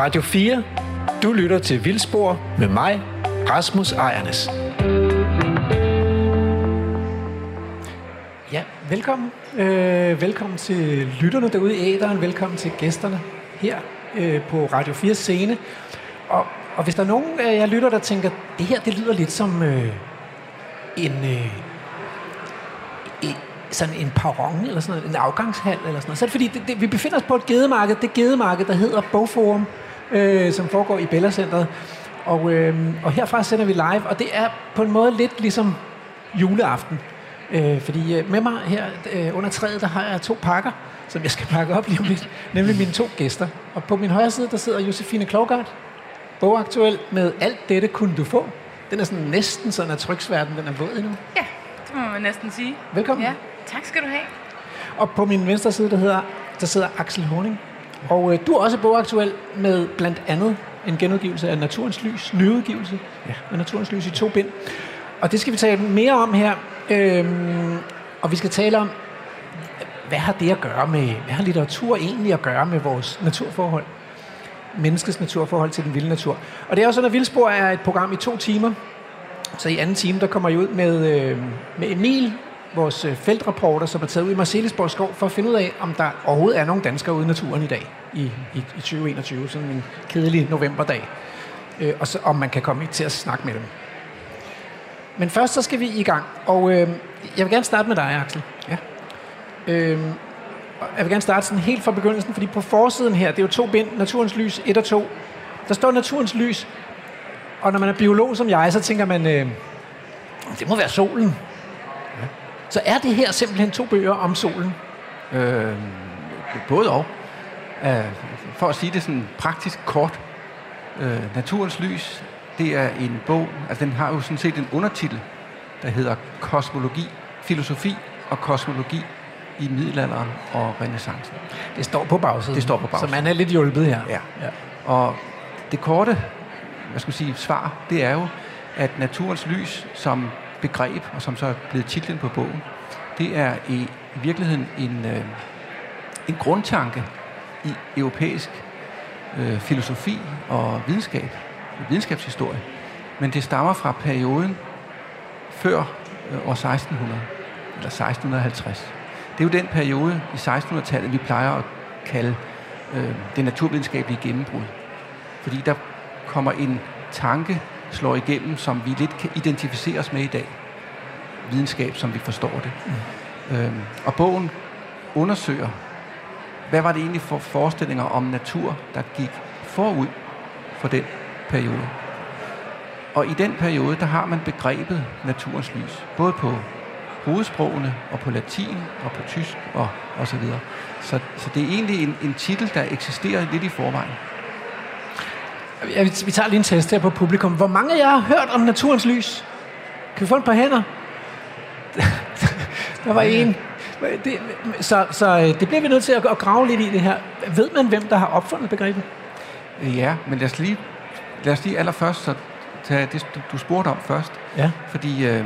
Radio 4. Du lytter til Vildspor med mig, Rasmus Ejernes. Ja, velkommen. Øh, velkommen til lytterne derude i æderen. Velkommen til gæsterne her øh, på Radio 4 scene. Og, og hvis der er nogen af jer lytter, der tænker, det her det lyder lidt som øh, en, øh, sådan en perron, eller sådan noget, en afgangshal, eller sådan noget, så er det fordi, det, det, vi befinder os på et gedemarked, det gedemarked, der hedder Bogforum, øh, som foregår i Bella Centeret. Og, øh, og herfra sender vi live, og det er på en måde lidt ligesom juleaften. Øh, fordi øh, med mig her øh, under træet, der har jeg to pakker, som jeg skal pakke op lige om lidt, nemlig mine to gæster. Og på min højre side, der sidder Josefine Klogart, bogaktuel med Alt dette kunne du få. Den er sådan næsten sådan, at tryksverden den er våd endnu. Ja, det må man næsten sige. Velkommen. Ja, tak skal du have. Og på min venstre side, der, hedder, der sidder Axel Horning. Og øh, du er også bogaktuel med blandt andet en genudgivelse af Naturens Lys, nyudgivelse ja. af Naturens Lys i to bind. Og det skal vi tale mere om her. Øhm, og vi skal tale om, hvad har det at gøre med, hvad har litteratur egentlig at gøre med vores naturforhold? Menneskets naturforhold til den vilde natur. Og det er jo sådan, at Vildspor er et program i to timer. Så i anden time, der kommer jeg ud med, øh, med Emil, vores øh, feltreporter, som er taget ud i Marcelisborg skov for at finde ud af, om der overhovedet er nogen danskere ude i naturen i dag, i, i, i 2021, sådan en kedelig novemberdag. Øh, og så, om man kan komme til at snakke med dem. Men først så skal vi i gang, og øh, jeg vil gerne starte med dig, Axel. Ja. Øh, jeg vil gerne starte sådan helt fra begyndelsen, fordi på forsiden her, det er jo to bind, Naturens Lys 1 og 2. Der står Naturens Lys, og når man er biolog som jeg, så tænker man, øh, det må være solen. Så er det her simpelthen to bøger om solen? Øh, både og. Uh, for at sige det sådan praktisk kort. Uh, Naturens Lys, det er en bog, altså den har jo sådan set en undertitel, der hedder Kosmologi, Filosofi og Kosmologi i middelalderen og renaissancen. Det står på bagsiden. Det står på bagsiden. Så man er lidt hjulpet her. Ja. ja. Og det korte hvad skal sige, svar, det er jo, at naturens lys som begreb, og som så er blevet titlen på bogen, det er i virkeligheden en, øh, en grundtanke i europæisk øh, filosofi og videnskab, videnskabshistorie. Men det stammer fra perioden før øh, år 1600, eller 1650. Det er jo den periode i 1600-tallet, vi plejer at kalde øh, det naturvidenskabelige gennembrud. Fordi der kommer en tanke slår igennem, som vi lidt kan identificere os med i dag. Videnskab, som vi forstår det. Mm. Øhm, og bogen undersøger, hvad var det egentlig for forestillinger om natur, der gik forud for den periode. Og i den periode, der har man begrebet naturens lys, både på hovedsprogene og på latin og på tysk og, og så videre. Så, så det er egentlig en, en titel, der eksisterer lidt i forvejen. Ja, vi, vi tager lige en test her på publikum. Hvor mange af jer har hørt om naturens lys? Kan vi få et par hænder? der var en. Det, så, så øh, det bliver vi nødt til at, grave lidt i det her. Ved man, hvem der har opfundet begrebet? Ja, men lad os lige, lad os lige allerførst så tage det, du spurgte om først. Ja. Fordi øh,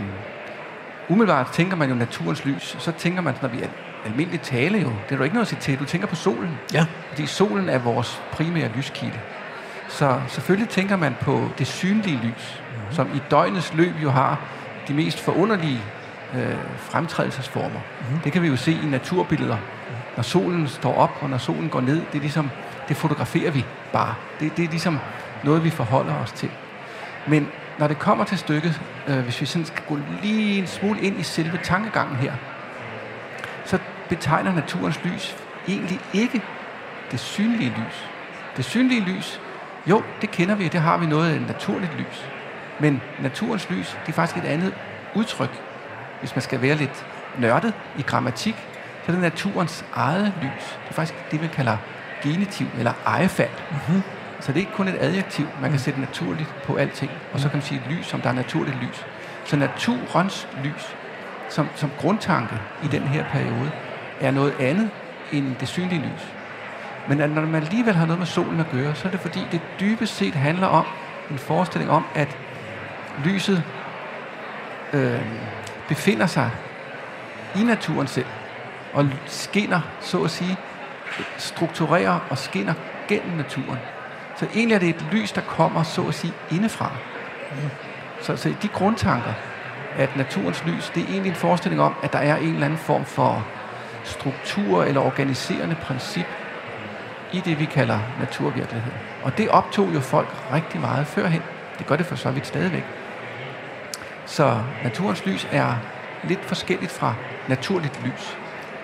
umiddelbart tænker man jo naturens lys. Så tænker man, når vi er almindeligt tale jo, det er jo ikke noget at sige til. Du tænker på solen. Ja. Fordi solen er vores primære lyskilde. Så selvfølgelig tænker man på det synlige lys, mm-hmm. som i døgnets løb jo har de mest forunderlige øh, fremtrædelsesformer. Mm-hmm. Det kan vi jo se i naturbilleder. Mm-hmm. Når solen står op, og når solen går ned, det er ligesom, det fotograferer vi bare. Det, det er ligesom noget, vi forholder os til. Men når det kommer til stykket, øh, hvis vi sådan skal gå lige en smule ind i selve tankegangen her, så betegner naturens lys egentlig ikke det synlige lys. Det synlige lys, jo, det kender vi, det har vi noget af naturligt lys. Men naturens lys, det er faktisk et andet udtryk. Hvis man skal være lidt nørdet i grammatik, så er det naturens eget lys. Det er faktisk det, man kalder genitiv eller ejefald. Mm-hmm. Så det er ikke kun et adjektiv, man kan mhm. sætte naturligt på alting. Og så kan man sige et lys, som der er naturligt lys. Så naturens lys, som, som grundtanke i den her periode, er noget andet end det synlige lys. Men når man alligevel har noget med solen at gøre, så er det fordi, det dybest set handler om en forestilling om, at lyset øh, befinder sig i naturen selv, og skinner, så at sige, strukturerer og skinner gennem naturen. Så egentlig er det et lys, der kommer, så at sige, indefra. Så, så de grundtanker, at naturens lys, det er egentlig en forestilling om, at der er en eller anden form for struktur eller organiserende princip i det, vi kalder naturvirkelighed. Og det optog jo folk rigtig meget førhen. Det gør det for så vidt stadigvæk. Så naturens lys er lidt forskelligt fra naturligt lys.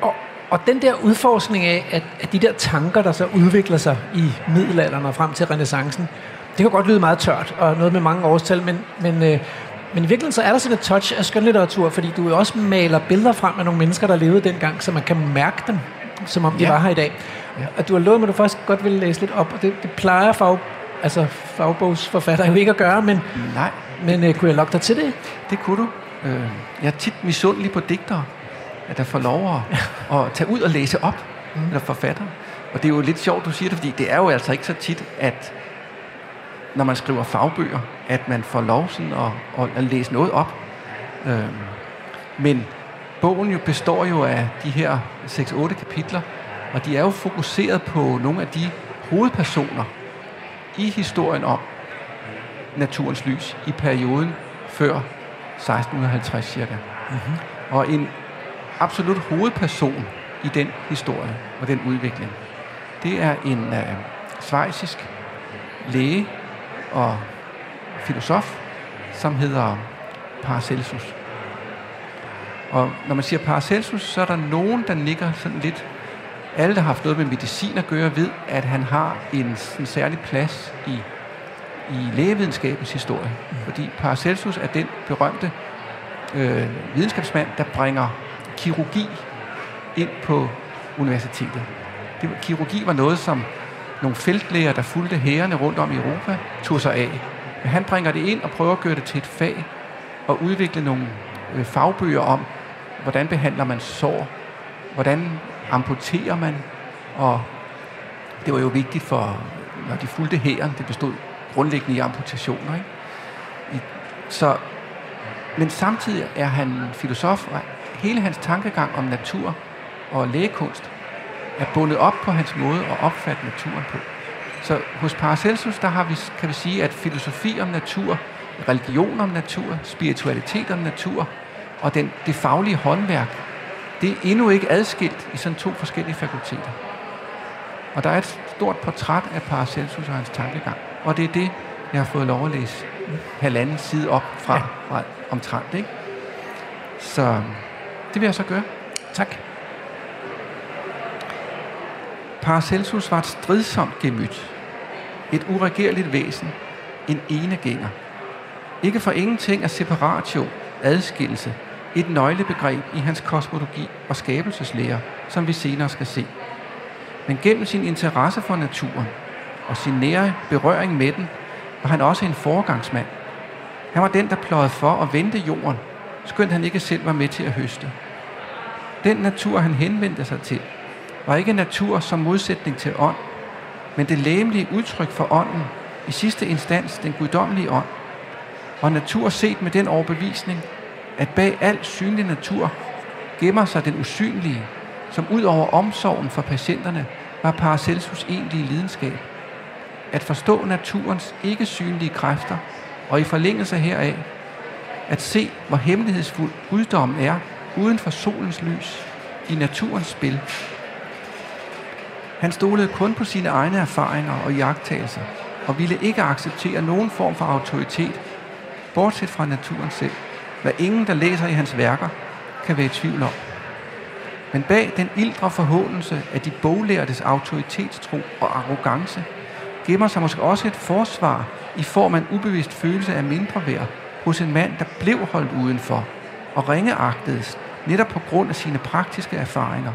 Og, og den der udforskning af, at, at de der tanker, der så udvikler sig i middelalderen og frem til renaissancen, det kan godt lyde meget tørt og noget med mange årstal, men, men, øh, men i virkeligheden så er der sådan et touch af skønlitteratur, fordi du jo også maler billeder frem af nogle mennesker, der levede dengang, så man kan mærke dem, som om de Ja. var her i dag. Ja. Og du har lovet mig, at du først godt vil læse lidt op, og det, det plejer fag, altså fagbogsforfatter jo ikke at gøre, men, Nej, men øh, kunne jeg lokke dig til det? det kunne du. Øh, jeg er tit misundelig på digtere, at der får lov at, at tage ud og læse op, mm. eller forfatter. Og det er jo lidt sjovt, du siger det, fordi det er jo altså ikke så tit, at når man skriver fagbøger, at man får lov sådan at, at, at læse noget op. Øh, men bogen jo består jo af de her 6-8 kapitler, og de er jo fokuseret på nogle af de hovedpersoner i historien om naturens lys i perioden før 1650 cirka. Mm-hmm. Og en absolut hovedperson i den historie og den udvikling, det er en øh, svejsisk læge og filosof, som hedder Paracelsus. Og når man siger Paracelsus, så er der nogen, der nikker sådan lidt. Alle, der har haft noget med medicin at gøre, ved, at han har en, en særlig plads i, i lægevidenskabens historie. Fordi Paracelsus er den berømte øh, videnskabsmand, der bringer kirurgi ind på universitetet. Det, kirurgi var noget, som nogle feltlæger, der fulgte hærene rundt om i Europa, tog sig af. Men han bringer det ind og prøver at gøre det til et fag og udvikle nogle øh, fagbøger om, hvordan behandler man sår, hvordan amputerer man, og det var jo vigtigt for, når de fulgte hæren, det bestod grundlæggende i amputationer. Ikke? I, så, men samtidig er han filosof, og hele hans tankegang om natur og lægekunst er bundet op på hans måde at opfatte naturen på. Så hos Paracelsus, der har vi, kan vi sige, at filosofi om natur, religion om natur, spiritualitet om natur og den, det faglige håndværk, det er endnu ikke adskilt i sådan to forskellige fakulteter. Og der er et stort portræt af Paracelsus og hans tankegang. Og det er det, jeg har fået lov at læse halvanden side op fra, Ja. fra omtrent. Ikke? Så det vil jeg så gøre. Tak. Paracelsus var et stridsomt gemyt. Et uregerligt væsen. En enegænger. Ikke for ingenting er separatio, adskillelse, et nøglebegreb i hans kosmologi og skabelseslære, som vi senere skal se. Men gennem sin interesse for naturen og sin nære berøring med den, var han også en foregangsmand. Han var den, der pløjede for at vente jorden, skønt han ikke selv var med til at høste. Den natur, han henvendte sig til, var ikke natur som modsætning til ånd, men det læmelige udtryk for ånden, i sidste instans den guddommelige ånd, og natur set med den overbevisning, at bag al synlig natur gemmer sig den usynlige, som ud over omsorgen for patienterne var Paracelsus egentlige lidenskab. At forstå naturens ikke synlige kræfter, og i forlængelse heraf, at se, hvor hemmelighedsfuld guddommen er uden for solens lys, i naturens spil. Han stolede kun på sine egne erfaringer og jagttagelser, og ville ikke acceptere nogen form for autoritet, bortset fra naturen selv, hvad ingen, der læser i hans værker, kan være i tvivl om. Men bag den ildre forhåndelse af de boglærtes autoritetstro og arrogance, gemmer sig måske også et forsvar i form af en ubevidst følelse af mindre værd hos en mand, der blev holdt udenfor og ringeagtedes netop på grund af sine praktiske erfaringer.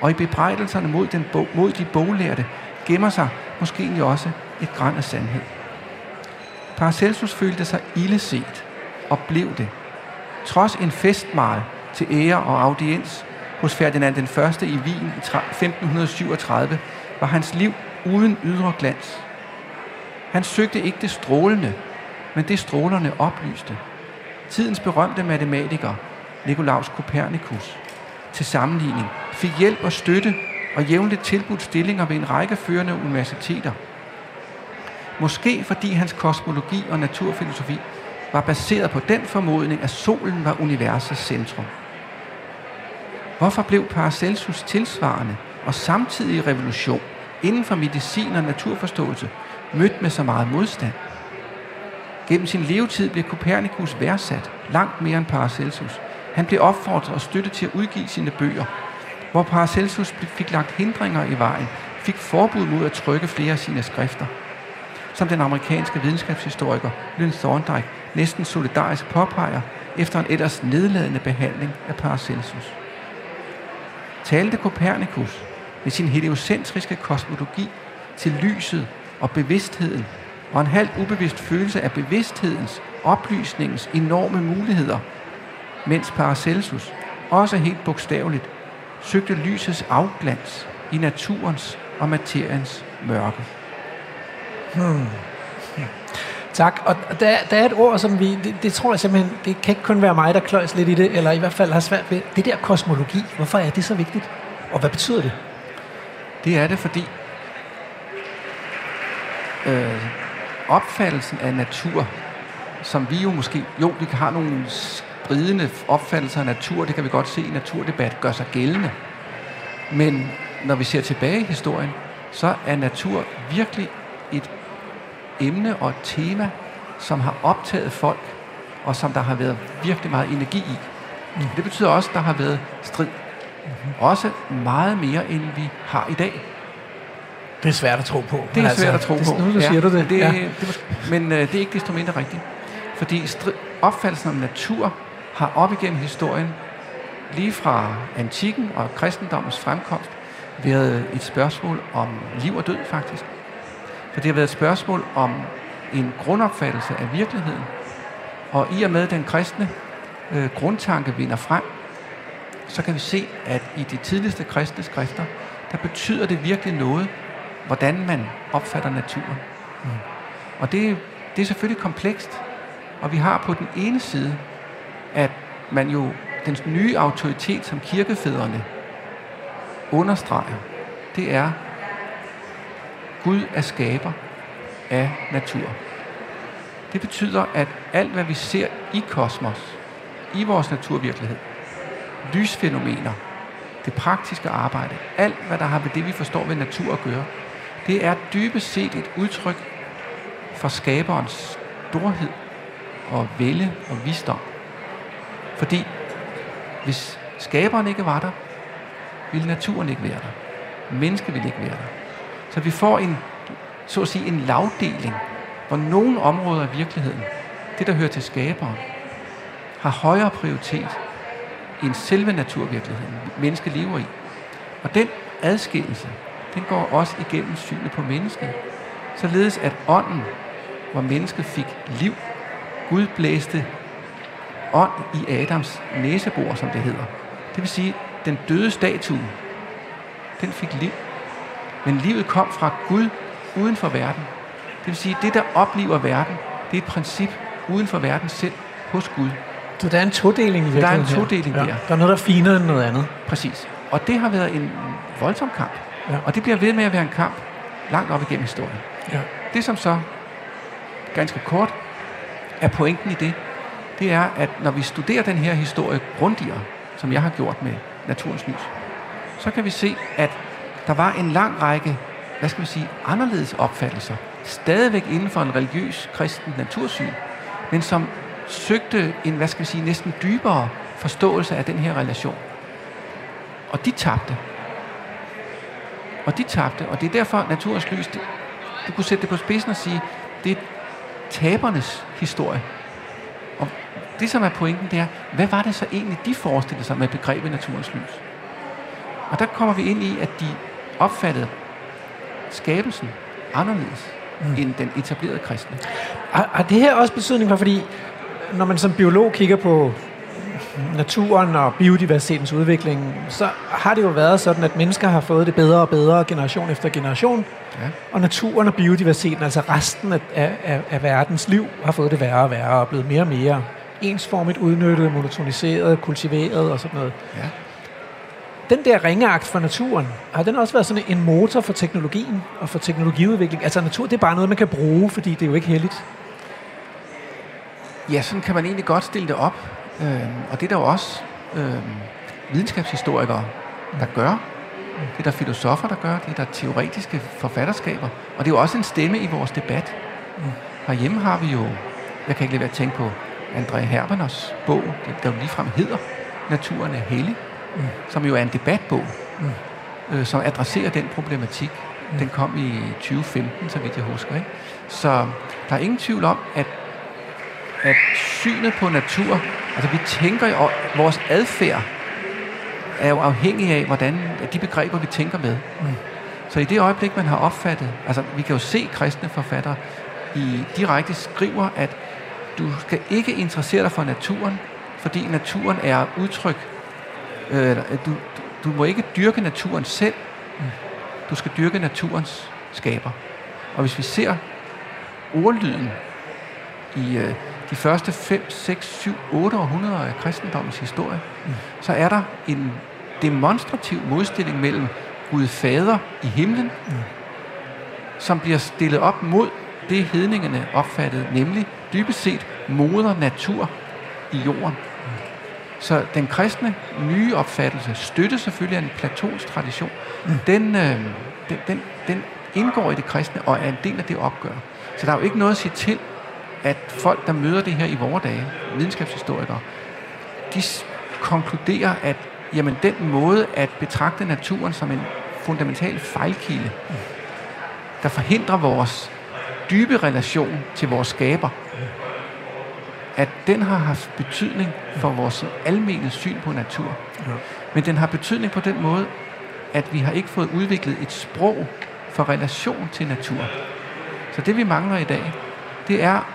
Og i bebrejdelserne mod, den bog, mod de boglærte gemmer sig måske egentlig også et græn af sandhed. Paracelsus følte sig illeset og blev det. Trods en festmal til ære og audiens hos Ferdinand den Første i Wien i 1537, var hans liv uden ydre glans. Han søgte ikke det strålende, men det strålerne oplyste. Tidens berømte matematiker, Nikolaus Kopernikus, til sammenligning, fik hjælp og støtte og jævnligt tilbudt stillinger ved en række førende universiteter. Måske fordi hans kosmologi og naturfilosofi var baseret på den formodning, at solen var universets centrum. Hvorfor blev Paracelsus tilsvarende og samtidig revolution inden for medicin og naturforståelse mødt med så meget modstand? Gennem sin levetid blev Copernicus værdsat langt mere end Paracelsus. Han blev opfordret og støttet til at udgive sine bøger, hvor Paracelsus fik lagt hindringer i vejen, fik forbud mod at trykke flere af sine skrifter. Som den amerikanske videnskabshistoriker Lynn Thorndike næsten solidarisk påpeger efter en ellers nedladende behandling af Paracelsus. Talte Copernicus med sin heliocentriske kosmologi til lyset og bevidstheden og en halvt ubevidst følelse af bevidsthedens, oplysningens enorme muligheder, mens Paracelsus, også helt bogstaveligt, søgte lysets afglans i naturens og materiens mørke. Hmm. Tak. Og der, der er et ord, som vi, det, det tror jeg simpelthen, det kan ikke kun være mig, der kløjs lidt i det, eller i hvert fald har svært ved. Det der kosmologi, hvorfor er det så vigtigt? Og hvad betyder det? Det er det, fordi øh, opfattelsen af natur, som vi jo måske, jo, vi kan have nogle spridende opfattelser af natur, det kan vi godt se i naturdebat, gør sig gældende. Men når vi ser tilbage i historien, så er natur virkelig et emne og et tema, som har optaget folk, og som der har været virkelig meget energi i. Mm. Det betyder også, at der har været strid. Mm-hmm. Også meget mere, end vi har i dag. Det er svært at tro på. Det er svært altså, at tro det, på. Nu ja, siger du det. det, ja. det men øh, det er ikke desto mindre rigtigt. Fordi strid, opfattelsen om natur har op igennem historien, lige fra antikken og kristendommens fremkomst, været et spørgsmål om liv og død faktisk. For det har været et spørgsmål om en grundopfattelse af virkeligheden. Og i og med den kristne øh, grundtanke vinder frem, så kan vi se, at i de tidligste kristne skrifter, der betyder det virkelig noget, hvordan man opfatter naturen. Mm. Og det, det er selvfølgelig komplekst. Og vi har på den ene side, at man jo, den nye autoritet, som kirkefædrene understreger, det er, Gud er skaber af natur. Det betyder, at alt, hvad vi ser i kosmos, i vores naturvirkelighed, lysfænomener, det praktiske arbejde, alt, hvad der har med det, vi forstår ved natur at gøre, det er dybest set et udtryk for skaberens storhed og vælge og visdom. Fordi hvis skaberen ikke var der, ville naturen ikke være der. Mennesket ville ikke være der. Så vi får en, så at sige, en lavdeling, hvor nogle områder af virkeligheden, det der hører til skaberen, har højere prioritet end selve naturvirkeligheden, mennesket lever i. Og den adskillelse, den går også igennem synet på mennesket. Således at ånden, hvor mennesket fik liv, Gud blæste ånd i Adams næsebor, som det hedder. Det vil sige, den døde statue, den fik liv. Men livet kom fra Gud uden for verden. Det vil sige, det der opliver verden, det er et princip uden for verden selv hos Gud. Så der er en todeling i virkeligheden Der er en todeling ja. der. Der er noget, der er finere end noget andet. Præcis. Og det har været en voldsom kamp. Ja. Og det bliver ved med at være en kamp langt op igennem historien. Ja. Det som så, ganske kort, er pointen i det, det er, at når vi studerer den her historie grundigere, som jeg har gjort med naturens lys, så kan vi se, at der var en lang række, hvad skal vi sige, anderledes opfattelser, stadigvæk inden for en religiøs kristen natursyn, men som søgte en, hvad skal vi sige, næsten dybere forståelse af den her relation. Og de tabte. Og de tabte, og det er derfor naturens lys, det, du kunne sætte det på spidsen og sige, det er tabernes historie. Og det, som er pointen, det er, hvad var det så egentlig, de forestillede sig med begrebet naturens lys? Og der kommer vi ind i, at de opfattede skabelsen anderledes mm. end den etablerede kristne. Har, har det her også betydning for, fordi når man som biolog kigger på naturen og biodiversitetens udvikling, så har det jo været sådan, at mennesker har fået det bedre og bedre generation efter generation, ja. og naturen og biodiversiteten, altså resten af, af, af verdens liv, har fået det værre og værre og blevet mere og mere ensformigt udnyttet, monotoniseret, kultiveret og sådan noget. Ja den der ringeagt for naturen, har den også været sådan en motor for teknologien og for teknologiudvikling? Altså natur, det er bare noget, man kan bruge, fordi det er jo ikke heldigt. Ja, sådan kan man egentlig godt stille det op. Øh, og det er der jo også øh, videnskabshistorikere, der gør. Det er der filosofer, der gør. Det er der teoretiske forfatterskaber. Og det er jo også en stemme i vores debat. Herhjemme har vi jo, jeg kan ikke lade være at tænke på André Herberners bog, der jo ligefrem hedder Naturen er hellig, mm. som jo er en debatbog, mm. øh, som adresserer den problematik. Mm. Den kom i 2015, så vidt jeg husker. Ikke? Så der er ingen tvivl om, at, at synet på natur, altså vi tænker jo, vores adfærd er jo afhængig af, hvordan de begreber, vi tænker med. Mm. Så i det øjeblik, man har opfattet, altså vi kan jo se kristne forfattere i direkte skriver, at du skal ikke interessere dig for naturen, fordi naturen er udtryk. Øh, du, du må ikke dyrke naturen selv. Du skal dyrke naturens skaber. Og hvis vi ser ordlyden i øh, de første 5, 6, 7, 8 århundreder af kristendommens historie, mm. så er der en demonstrativ modstilling mellem Gud Fader i himlen, mm. som bliver stillet op mod det hedningerne opfattede, nemlig dybest set moder natur i jorden. Så den kristne nye opfattelse støtter selvfølgelig af en platons tradition. Mm. Den, øh, den, den, den indgår i det kristne og er en del af det opgør. Så der er jo ikke noget at sige til, at folk, der møder det her i vore dage, videnskabshistorikere, de konkluderer, at jamen, den måde at betragte naturen som en fundamental fejlkilde, mm. der forhindrer vores dybe relation til vores skaber, at den har haft betydning for vores almene syn på natur. Ja. Men den har betydning på den måde, at vi har ikke fået udviklet et sprog for relation til natur. Så det vi mangler i dag, det er,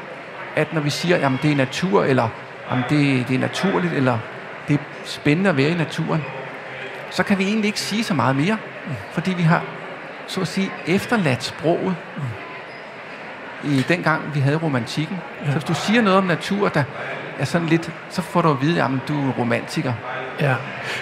at når vi siger, at det er natur, eller om det, det er naturligt, eller det er spændende at være i naturen, så kan vi egentlig ikke sige så meget mere, mm. fordi vi har så at sige efterladt sproget. Mm i den gang, vi havde romantikken. Ja. Så hvis du siger noget om natur, der er sådan lidt, så får du at vide, at du er romantiker. Ja.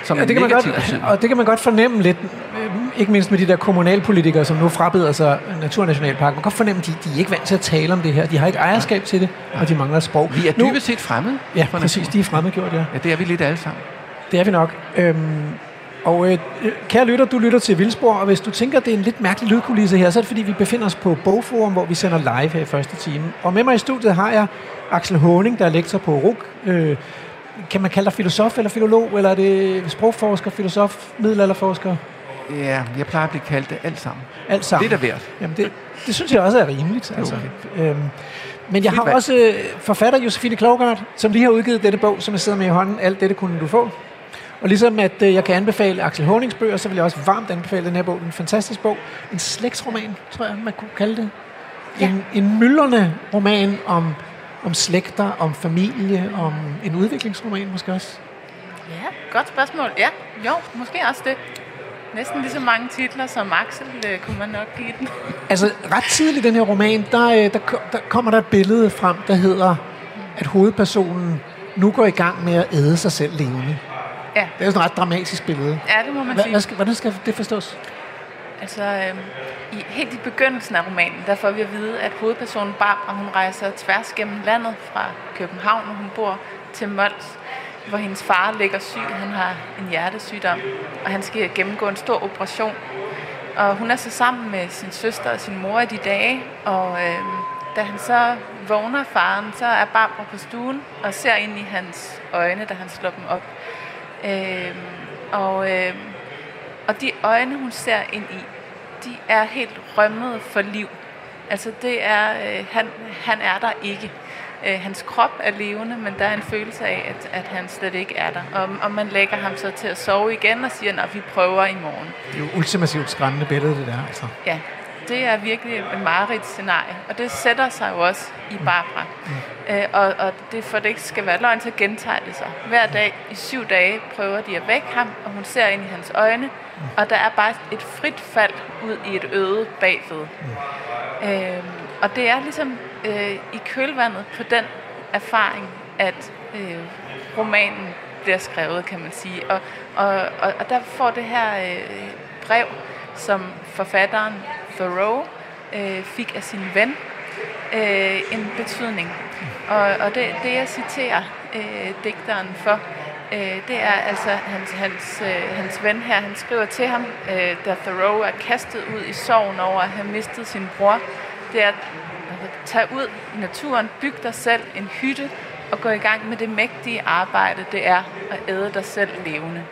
Som ja, det kan man godt, og det kan man godt fornemme lidt, øh, ikke mindst med de der kommunalpolitikere, som nu frabeder sig Naturnationalpark. Man kan godt fornemme, at de, de er ikke vant til at tale om det her. De har ikke ejerskab til det, og de mangler sprog. Vi er dybest set fremmede. Ja, præcis. De er fremmedgjort, ja. Ja, det er vi lidt alle sammen. Det er vi nok. Øhm, og øh, kære lytter, du lytter til Vildsborg, og hvis du tænker, at det er en lidt mærkelig lydkulisse her, så er det fordi, vi befinder os på Bogforum, hvor vi sender live her i første time. Og med mig i studiet har jeg Axel Honing, der er lektor på RUK. Øh, kan man kalde dig filosof eller filolog, eller er det sprogforsker, filosof, middelalderforsker? Ja, jeg plejer at blive kaldt det alt sammen. Alt sammen? Det er da værd. Jamen, det, det synes jeg også er rimeligt. Altså. Okay. Øhm, men jeg har også øh, forfatter Josefine Klogart, som lige har udgivet dette bog, som jeg sidder med i hånden. Alt dette kunne du få. Og ligesom at øh, jeg kan anbefale Axel Honings bøger, så vil jeg også varmt anbefale den her bog. En fantastisk bog. En slægtsroman, tror jeg, man kunne kalde det. Ja. En, en myldrende roman om, om slægter, om familie, om en udviklingsroman måske også. Ja, godt spørgsmål. Ja, jo, måske også det. Næsten lige så mange titler som Axel øh, kunne man nok give den. altså ret tidligt i den her roman, der, øh, der, der kommer der et billede frem, der hedder, at hovedpersonen nu går i gang med at æde sig selv levende. Ja. Det er jo sådan et ret dramatisk billede. Ja, det må man Hva, sige. Hvad skal, hvordan skal det forstås? Altså, øhm, i, helt i begyndelsen af romanen, der får vi at vide, at hovedpersonen Barbara, hun rejser tværs gennem landet fra København, hvor hun bor, til Mols, hvor hendes far ligger syg. Han har en hjertesygdom, og han skal gennemgå en stor operation. Og hun er så sammen med sin søster og sin mor i de dage, og øhm, da han så vågner faren, så er Barbara på stuen og ser ind i hans øjne, da han slår dem op. Øh, og, øh, og de øjne, hun ser ind i, de er helt rømmet for liv. Altså det er, øh, han, han er der ikke. Øh, hans krop er levende, men der er en følelse af, at, at han slet ikke er der. Og, og man lægger ham så til at sove igen og siger, at vi prøver i morgen. Det er jo ultimativt skræmmende billede, det der. Altså. Ja, det er virkelig et meget scenarie, og det sætter sig jo også i mm. Barbara. Mm. Øh, og, og det for det ikke skal være løgn, så gentager det sig. Hver dag i syv dage prøver de at vække ham, og hun ser ind i hans øjne, mm. og der er bare et frit fald ud i et øde bagved. Mm. Øh, og det er ligesom øh, i kølvandet på den erfaring, at øh, romanen bliver skrevet, kan man sige. Og, og, og, og der får det her øh, brev, som forfatteren Thoreau øh, fik af sin ven, øh, en betydning. Og, og det, det, jeg citerer øh, digteren for, øh, det er altså hans, hans, øh, hans ven her, han skriver til ham, øh, da Thoreau er kastet ud i sorgen over at have mistet sin bror, det er at tage ud i naturen, bygge dig selv en hytte og gå i gang med det mægtige arbejde, det er at æde dig selv levende.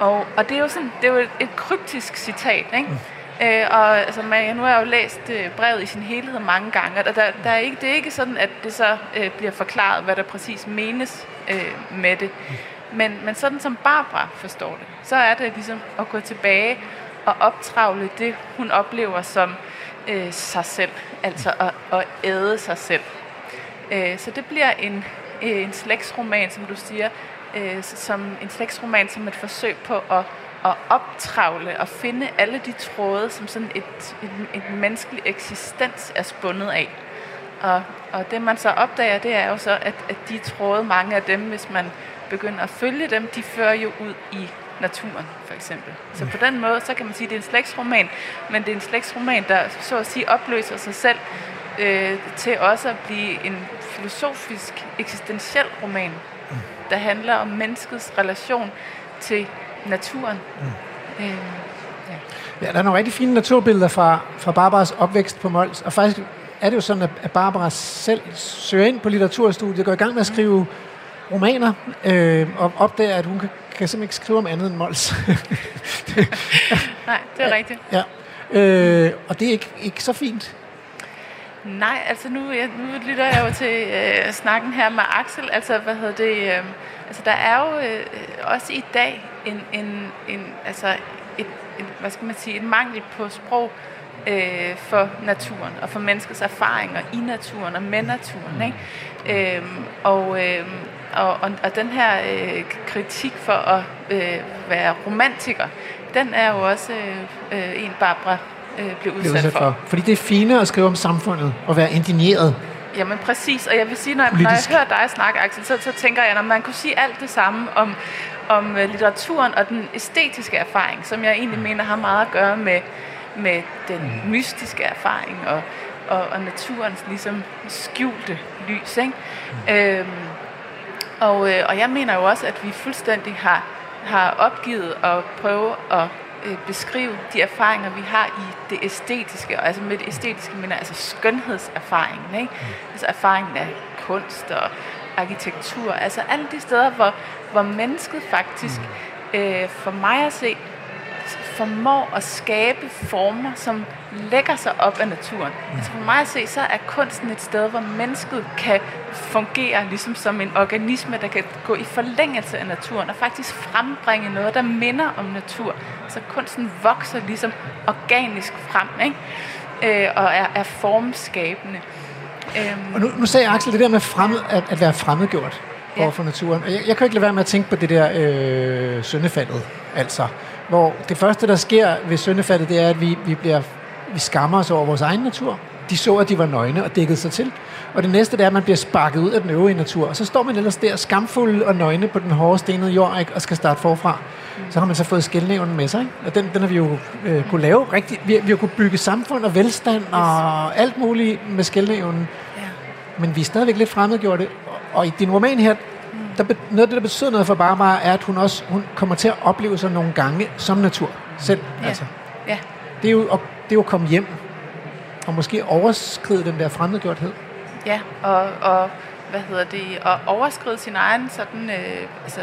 Og, og det er jo sådan, det er jo et, et kryptisk citat, ikke? Mm. Øh, og altså, man, nu har jeg jo læst øh, brevet i sin helhed mange gange, og der, der er ikke, det er ikke sådan, at det så øh, bliver forklaret, hvad der præcis menes øh, med det. Men, men sådan som Barbara forstår det, så er det ligesom at gå tilbage og optravle det, hun oplever som øh, sig selv, altså at, at æde sig selv. Øh, så det bliver en, øh, en slægtsroman, som du siger, øh, som en slægtsroman som et forsøg på at at optravle og finde alle de tråde, som sådan et, et, et menneskelig eksistens er spundet af. Og, og det man så opdager, det er jo så, at, at de tråde, mange af dem, hvis man begynder at følge dem, de fører jo ud i naturen, for eksempel. Så på den måde, så kan man sige, at det er en slægtsroman, men det er en slægtsroman, der så at sige opløser sig selv øh, til også at blive en filosofisk, eksistentiel roman, der handler om menneskets relation til naturen. Mm. Øh, ja. ja, der er nogle rigtig fine naturbilleder fra, fra Barbaras opvækst på Mols, og faktisk er det jo sådan, at Barbara selv søger ind på litteraturstudiet, går i gang med at skrive romaner, øh, og opdager, at hun kan, kan simpelthen ikke skrive om andet end Mols. Nej, det er rigtigt. Ja. Øh, og det er ikke, ikke så fint. Nej, altså nu, jeg, nu lytter jeg jo til øh, snakken her med Axel. Altså, hvad hedder det? Øh, altså, der er jo øh, også i dag en, en, en altså et, et, hvad skal man sige, et mangel på sprog øh, for naturen og for menneskets erfaringer i naturen og med naturen. Ikke? Øhm, og, øh, og, og, og den her øh, kritik for at øh, være romantiker, den er jo også øh, en, Barbara øh, blev udsat, udsat for. for. Fordi det er fine at skrive om samfundet og være indigneret. Jamen præcis, og jeg vil sige, når jeg, når jeg hører dig snakke, Axel, så, så tænker jeg, at man kunne sige alt det samme om, om øh, litteraturen og den æstetiske erfaring, som jeg egentlig mener har meget at gøre med, med den mm. mystiske erfaring og, og, og naturens ligesom skjulte lys. Ikke? Mm. Øhm, og, øh, og jeg mener jo også, at vi fuldstændig har, har opgivet at prøve at øh, beskrive de erfaringer, vi har i det æstetiske, og altså med det æstetiske mener altså skønhedserfaringen, ikke? Mm. altså erfaringen af kunst og arkitektur, altså alle de steder, hvor, hvor mennesket faktisk, mm. øh, for mig at se, formår at skabe former, som lægger sig op af naturen. Mm. Altså for mig at se, så er kunsten et sted, hvor mennesket kan fungere ligesom som en organisme, der kan gå i forlængelse af naturen og faktisk frembringe noget, der minder om natur. Så kunsten vokser ligesom organisk frem, ikke? Øh, og er, er formskabende. Øhm. Og nu, nu sagde Axel det der med fremmed, at, at være fremmedgjort ja. for naturen. Og jeg, jeg kan ikke lade være med at tænke på det der øh, søndefaldet, altså. Hvor det første, der sker ved søndefaldet, det er, at vi, vi, bliver, vi skammer os over vores egen natur. De så, at de var nøgne og dækkede sig til. Og det næste, det er, at man bliver sparket ud af den øvrige natur. Og så står man ellers der skamfuld og nøgne på den hårde stenede jord, ikke? og skal starte forfra. Så har man så fået skældnævnen med sig. Ikke? Og den, den har vi jo øh, kunne lave rigtig. Vi, vi har kunnet bygge samfund og velstand og alt muligt med skældnævnen. Ja. Men vi er stadigvæk lidt fremmedgjorte. Og i din roman her, der, noget af det, der betyder noget for Barbara, er, at hun også hun kommer til at opleve sig nogle gange som natur selv. Ja. Altså. Ja. Det, er jo, det er jo at komme hjem og måske overskride den der fremmedgjorthed. Ja, og, og hvad hedder det, at overskride sin egen sådan, øh, altså,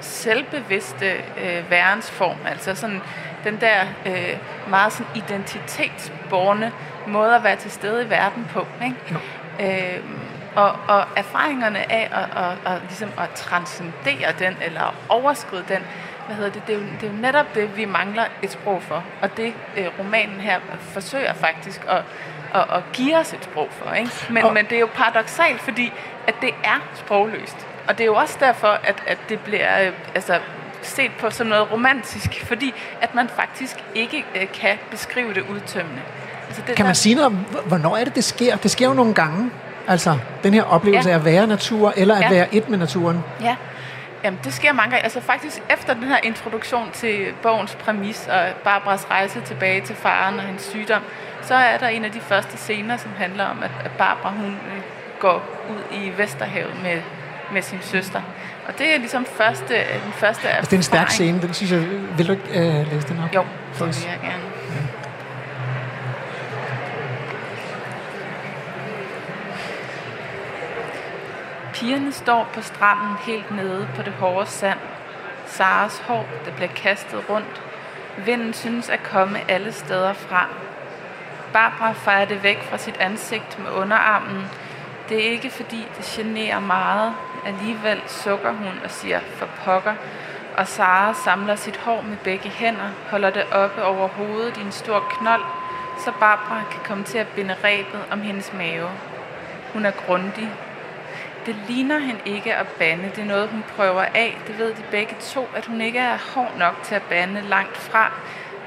selvbevidste øh, værensform, altså sådan den der øh, meget sådan identitetsborne måde at være til stede i verden på. Ikke? Ja. Øh, og, og erfaringerne af at, at, at, ligesom at transcendere den, eller at overskride den, hvad hedder det, det, er jo, det er jo netop det, vi mangler et sprog for. Og det øh, romanen her forsøger faktisk at, at, at give os et sprog for. Ikke? Men, og, men det er jo paradoxalt, fordi at det er sprogløst. Og det er jo også derfor, at, at det bliver øh, altså, set på som noget romantisk, fordi at man faktisk ikke øh, kan beskrive det udtømmende. Altså det kan man der... sige noget om, hvornår er det, det sker? Det sker jo nogle gange. Altså den her oplevelse ja. af at være natur, eller at ja. være et med naturen. Ja. Jamen, det sker mange gange. Altså faktisk efter den her introduktion til bogens præmis og Barbaras rejse tilbage til faren og hendes sygdom, så er der en af de første scener, som handler om, at Barbara hun øh, går ud i Vesterhavet med, med sin søster. Og det er ligesom første, den første altså, det er en stærk scene, den synes jeg, vil du ikke uh, læse den op? Jo, det vil jeg gerne. Pigerne står på stranden helt nede på det hårde sand. Saras hår, der bliver kastet rundt. Vinden synes at komme alle steder fra. Barbara fejrer det væk fra sit ansigt med underarmen. Det er ikke fordi det generer meget. Alligevel sukker hun og siger for pokker. Og Sara samler sit hår med begge hænder, holder det oppe over hovedet i en stor knold, så Barbara kan komme til at binde rebet om hendes mave. Hun er grundig, det ligner hende ikke at bande. Det er noget, hun prøver af. Det ved de begge to, at hun ikke er hård nok til at bande langt fra.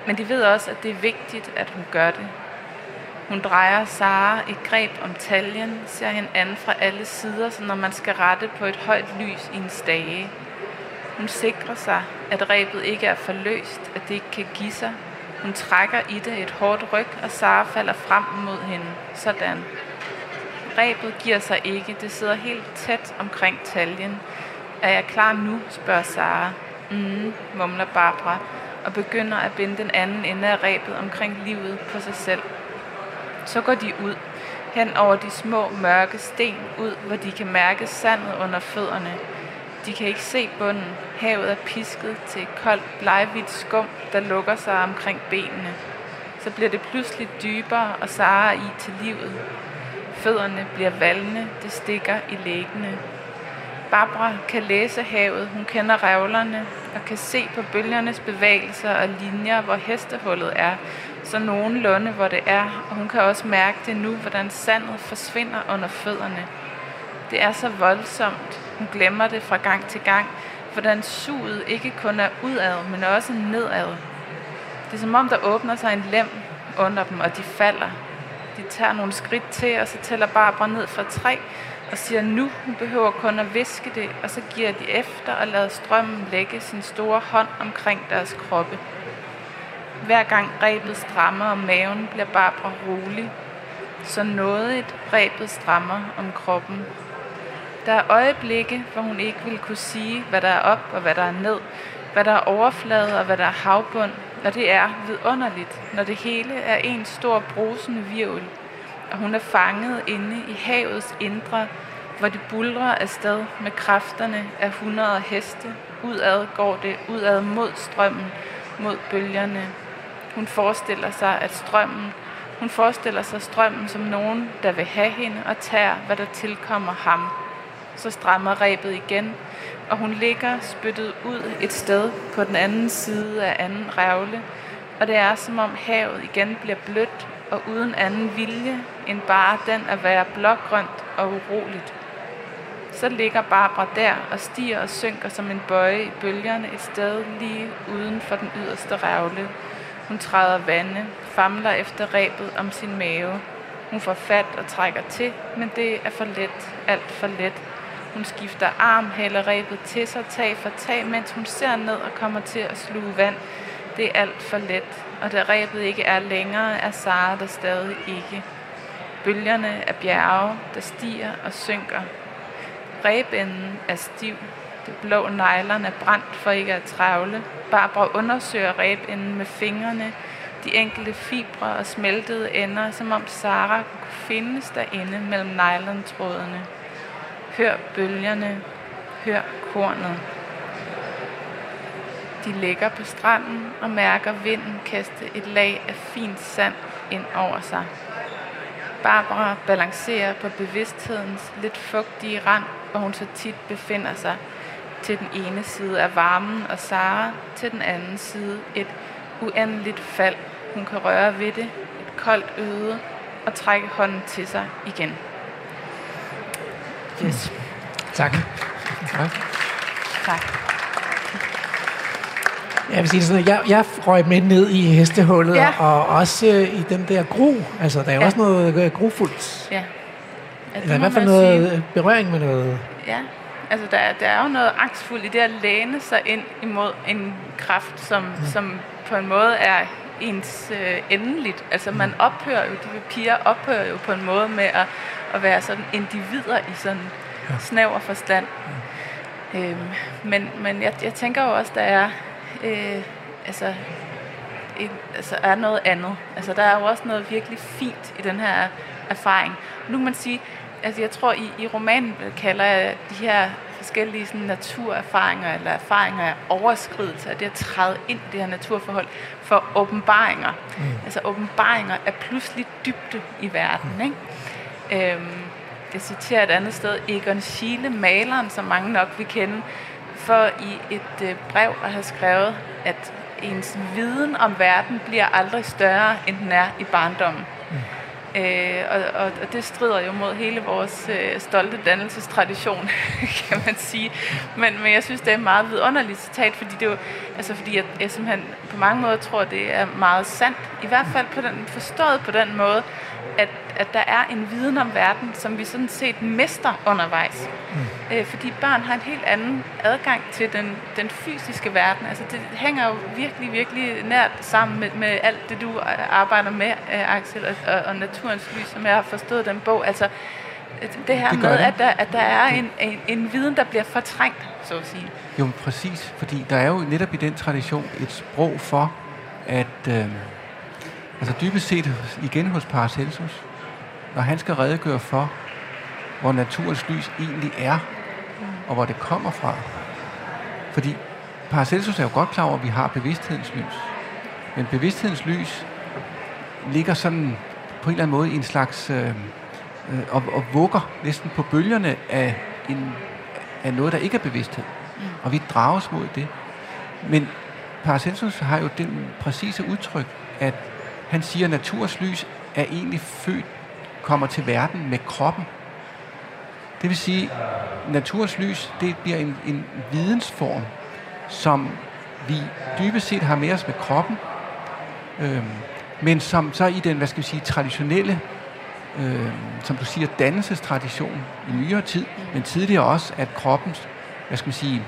Men de ved også, at det er vigtigt, at hun gør det. Hun drejer Sara et greb om taljen, ser hende an fra alle sider, så når man skal rette på et højt lys i en stage. Hun sikrer sig, at rebet ikke er forløst, at det ikke kan give sig. Hun trækker i det et hårdt ryg, og Sara falder frem mod hende. Sådan. Rebet giver sig ikke. Det sidder helt tæt omkring taljen. Er jeg klar nu, spørger Sara. Mm, mumler Barbara, og begynder at binde den anden ende af rebet omkring livet på sig selv. Så går de ud, hen over de små mørke sten ud, hvor de kan mærke sandet under fødderne. De kan ikke se bunden. Havet er pisket til et koldt, blegvidt skum, der lukker sig omkring benene. Så bliver det pludselig dybere, og Sara i til livet. Fødderne bliver valne, det stikker i læggene. Barbara kan læse havet, hun kender revlerne og kan se på bølgernes bevægelser og linjer, hvor hestehullet er, så nogenlunde hvor det er, og hun kan også mærke det nu, hvordan sandet forsvinder under fødderne. Det er så voldsomt, hun glemmer det fra gang til gang, hvordan suget ikke kun er udad, men også nedad. Det er som om, der åbner sig en lem under dem, og de falder, de tager nogle skridt til, og så tæller Barbara ned fra tre, og siger nu, hun behøver kun at viske det, og så giver de efter og lader strømmen lægge sin store hånd omkring deres kroppe. Hver gang rebet strammer om maven, bliver Barbara rolig, så nådigt rebet strammer om kroppen. Der er øjeblikke, hvor hun ikke vil kunne sige, hvad der er op og hvad der er ned, hvad der er overflade og hvad der er havbund, når det er vidunderligt, når det hele er en stor brusende virvel, og hun er fanget inde i havets indre, hvor det bulrer afsted med kræfterne af hundrede heste. Udad går det, udad mod strømmen, mod bølgerne. Hun forestiller sig, at strømmen, hun forestiller sig strømmen som nogen, der vil have hende og tager, hvad der tilkommer ham. Så strammer rebet igen, og hun ligger spyttet ud et sted på den anden side af anden revle, og det er som om havet igen bliver blødt og uden anden vilje end bare den at være blågrønt og uroligt. Så ligger Barbara der og stiger og synker som en bøje i bølgerne et sted lige uden for den yderste revle. Hun træder vande, famler efter rebet om sin mave. Hun får fat og trækker til, men det er for let, alt for let, hun skifter arm, hælder rebet til sig, tag for tag, mens hun ser ned og kommer til at sluge vand. Det er alt for let, og da rebet ikke er længere, er Sara der stadig ikke. Bølgerne er bjerge, der stiger og synker. Rebenden er stiv. Det blå nylon er brændt for ikke at travle. Barbara undersøger rebenden med fingrene, de enkelte fibre og smeltede ender, som om Sara kunne findes derinde mellem nylontrådene. Hør bølgerne, hør kornet. De ligger på stranden og mærker vinden kaste et lag af fint sand ind over sig. Barbara balancerer på bevidsthedens lidt fugtige rand, hvor hun så tit befinder sig til den ene side af varmen og Sara til den anden side et uendeligt fald. Hun kan røre ved det, et koldt øde og trække hånden til sig igen. Yes. Tak. Tak. tak. Jeg vil sige sådan, jeg, jeg røg med ned i hestehullet, Ja. og også øh, i den der gru. Altså, der er jo Ja. også noget øh, grufuldt. Ja. ja det Eller i hvert fald noget sige. øh, berøring med noget. Ja. Altså, der, er- der er jo noget angstfuldt i det at læne sig ind imod en kraft, som, mm. som på en måde er ens øh, endeligt. Altså, man ophører jo, de piger ophører jo på en måde med at, at være sådan individer i sådan ja. snæver forstand. Øhm, men men jeg, jeg tænker jo også, der er, øh, altså, en, altså er noget andet. Altså der er jo også noget virkelig fint i den her erfaring. Nu kan man sige, altså jeg tror i, i romanen kalder jeg de her forskellige sådan, naturerfaringer eller erfaringer af overskridelse, af det at træde ind i det her naturforhold for åbenbaringer. Mm. Altså åbenbaringer af pludselig dybde i verden. Ikke? Øhm, jeg citerer et andet sted, Egon Schiele, maleren, som mange nok vil kende, for i et øh, brev at have skrevet, at ens viden om verden bliver aldrig større, end den er i barndommen. Mm. Øh, og, og, og det strider jo mod hele vores øh, stolte dannelsestradition, kan man sige. Men, men jeg synes, det er et meget vidunderligt citat, fordi det jo, altså fordi jeg, jeg simpelthen på mange måder tror, det er meget sandt. I hvert fald på den, forstået på den måde, at, at der er en viden om verden, som vi sådan set mister undervejs. Mm. Øh, fordi børn har en helt anden adgang til den, den fysiske verden. Altså det hænger jo virkelig, virkelig nært sammen med, med alt det, du arbejder med, øh, Axel, og, og, og Naturens Lys, som jeg har forstået den bog. Altså det her Det med, det. at der, at der er en, en, en viden, der bliver fortrængt, så at sige. Jo, præcis. Fordi der er jo netop i den tradition et sprog for, at øh, altså dybest set igen hos Paracelsus, når han skal redegøre for, hvor naturens lys egentlig er, og hvor det kommer fra. Fordi Paracelsus er jo godt klar over, at vi har bevidsthedens lys. Men bevidsthedens lys ligger sådan på en eller anden måde i en slags... Øh, øh, og, og vugger næsten på bølgerne af, en, af noget, der ikke er bevidsthed. Mm. Og vi drages mod det. Men Paracelsus har jo den præcise udtryk, at han siger, at naturens lys er egentlig født, kommer til verden med kroppen. Det vil sige, at naturens lys, det bliver en, en vidensform, som vi dybest set har med os med kroppen, øh, men som så i den, hvad skal vi sige, traditionelle, øh, som du siger, dannelsestradition i nyere tid, men tidligere også, at kroppens, hvad skal man sige,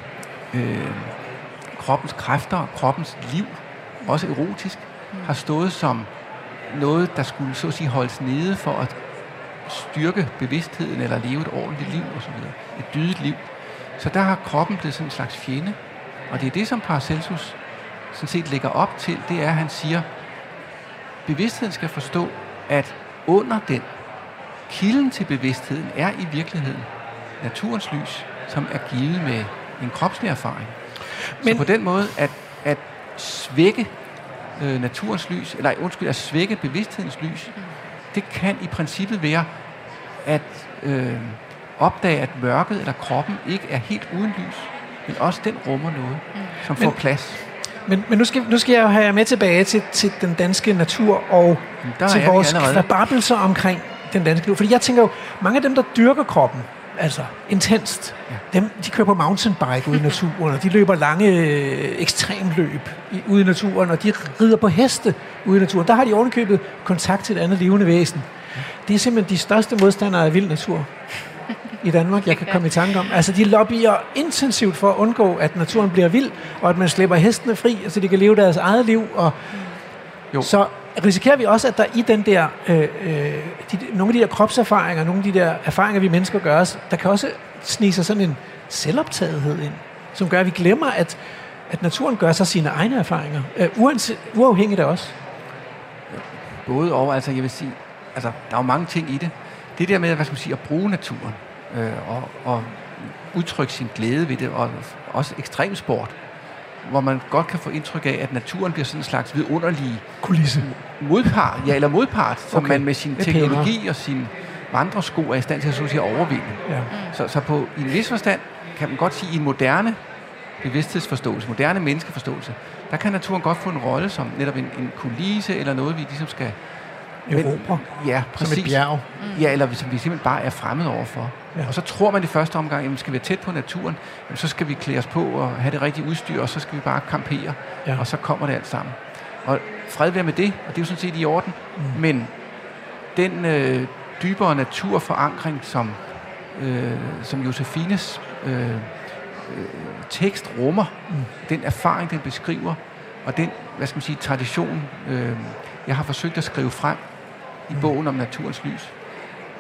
øh, kroppens kræfter og kroppens liv, også erotisk, har stået som noget, der skulle så at sige holdes nede for at styrke bevidstheden eller leve et ordentligt liv osv. Et dydigt liv. Så der har kroppen blevet sådan en slags fjende. Og det er det, som Paracelsus sådan set lægger op til, det er, at han siger, bevidstheden skal forstå, at under den kilden til bevidstheden er i virkeligheden naturens lys, som er givet med en kropslig erfaring. Men, Men- så på den måde, at, at svække øh, naturens lys, eller undskyld, at svække bevidsthedens lys, det kan i princippet være at øh, opdage, at mørket eller kroppen ikke er helt uden lys, men også den rummer noget, som får Men- plads. Men, men nu, skal, nu skal jeg jo have jer med tilbage til, til den danske natur og der til vores kvababelser omkring den danske natur. Fordi jeg tænker jo, mange af dem, der dyrker kroppen, altså intenst, ja. dem, de kører på mountainbike ude i naturen, og de løber lange øh, ekstremløb i, ude i naturen, og de rider på heste ude i naturen. Der har de ovenikøbet kontakt til et andet levende væsen. Det er simpelthen de største modstandere af vild natur i Danmark, jeg kan komme i tanke om. Altså, de lobbyer intensivt for at undgå, at naturen bliver vild, og at man slipper hestene fri, så de kan leve deres eget liv. Og Jo. Så risikerer vi også, at der i den der, øh, øh de, nogle af de der kropserfaringer, nogle af de der erfaringer, vi mennesker gør os, der kan også snige sig sådan en selvoptagethed ind, som gør, at vi glemmer, at, at naturen gør sig sine egne erfaringer, øh, uanset, uafhængigt af os. Både og, altså jeg vil sige, altså der er jo mange ting i det. Det der med, hvad skal man sige, at bruge naturen, øh, og, og udtrykke sin glæde ved det, og også ekstremsport, hvor man godt kan få indtryk af, at naturen bliver sådan en slags vidunderlig Kulisse. modpart, ja, eller modpart, som Okay. man med sin teknologi og sin vandresko er i stand til at, så at sige, overvinde. Ja. Så, så på i en vis forstand kan man godt sige, at i en moderne bevidsthedsforståelse, moderne menneskeforståelse, der kan naturen godt få en rolle som netop en, en kulisse eller noget, vi ligesom skal... Europa, Ja, som præcis. et bjerg. Ja, eller som vi simpelthen bare er fremmede overfor. Ja. Og så tror man i første omgang, at skal vi være tæt på naturen, jamen, så skal vi klæde os på og have det rigtige udstyr, og så skal vi bare campere, Ja. ja. og så kommer det alt sammen. Og fred være med det, og det er jo sådan set i orden. Mm. Men den øh, dybere naturforankring, som øh, som Josefines øh, øh, tekst rummer, mm. den erfaring, den beskriver, og den, hvad skal man sige, tradition, øh, jeg har forsøgt at skrive frem i bogen om naturens lys,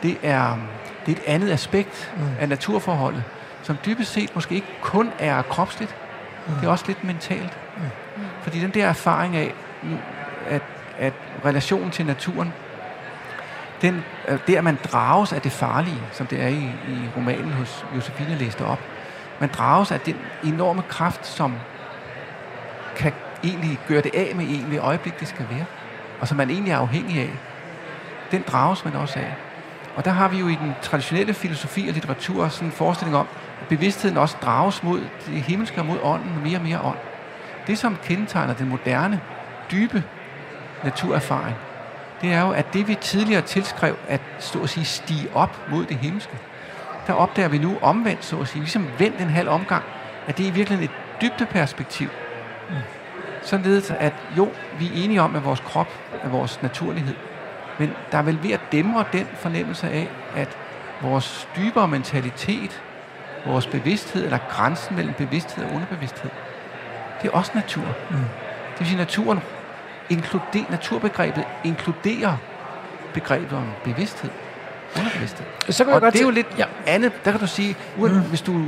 det er, det er et andet aspekt mm. af naturforholdet, som dybest set måske ikke kun er kropsligt, mm. det er også lidt mentalt. Mm. Fordi den der erfaring af, at, at relationen til naturen, den, øh, at man drages af det farlige, som det er i, i romanen hos Josefine læste op, man drages af den enorme kraft, som kan egentlig gøre det af med egentlig øjeblik, det skal være, og som man egentlig er afhængig af, den drages man også af. Og der har vi jo i den traditionelle filosofi og litteratur sådan en forestilling om, at bevidstheden også drages mod det himmelske og mod ånden, mere og mere ånd. Det, som kendetegner den moderne, dybe naturerfaring, det er jo, at det vi tidligere tilskrev at stå og sige stige op mod det himmelske, der opdager vi nu omvendt, så at sige, ligesom vendt en halv omgang, at det er i virkeligheden et dybdeperspektiv. Mm. Således at jo, vi er enige om, at vores krop er vores naturlighed. Men der er vel ved at dæmre den fornemmelse af, at vores dybere mentalitet, vores bevidsthed, eller grænsen mellem bevidsthed og underbevidsthed, det er også natur. Mm. Det vil sige, at naturen inkluder, naturbegrebet inkluderer begrebet om bevidsthed. Underbevidsthed. Så kan og godt det er jo lidt ja. andet. Der kan du sige, mm. hvis du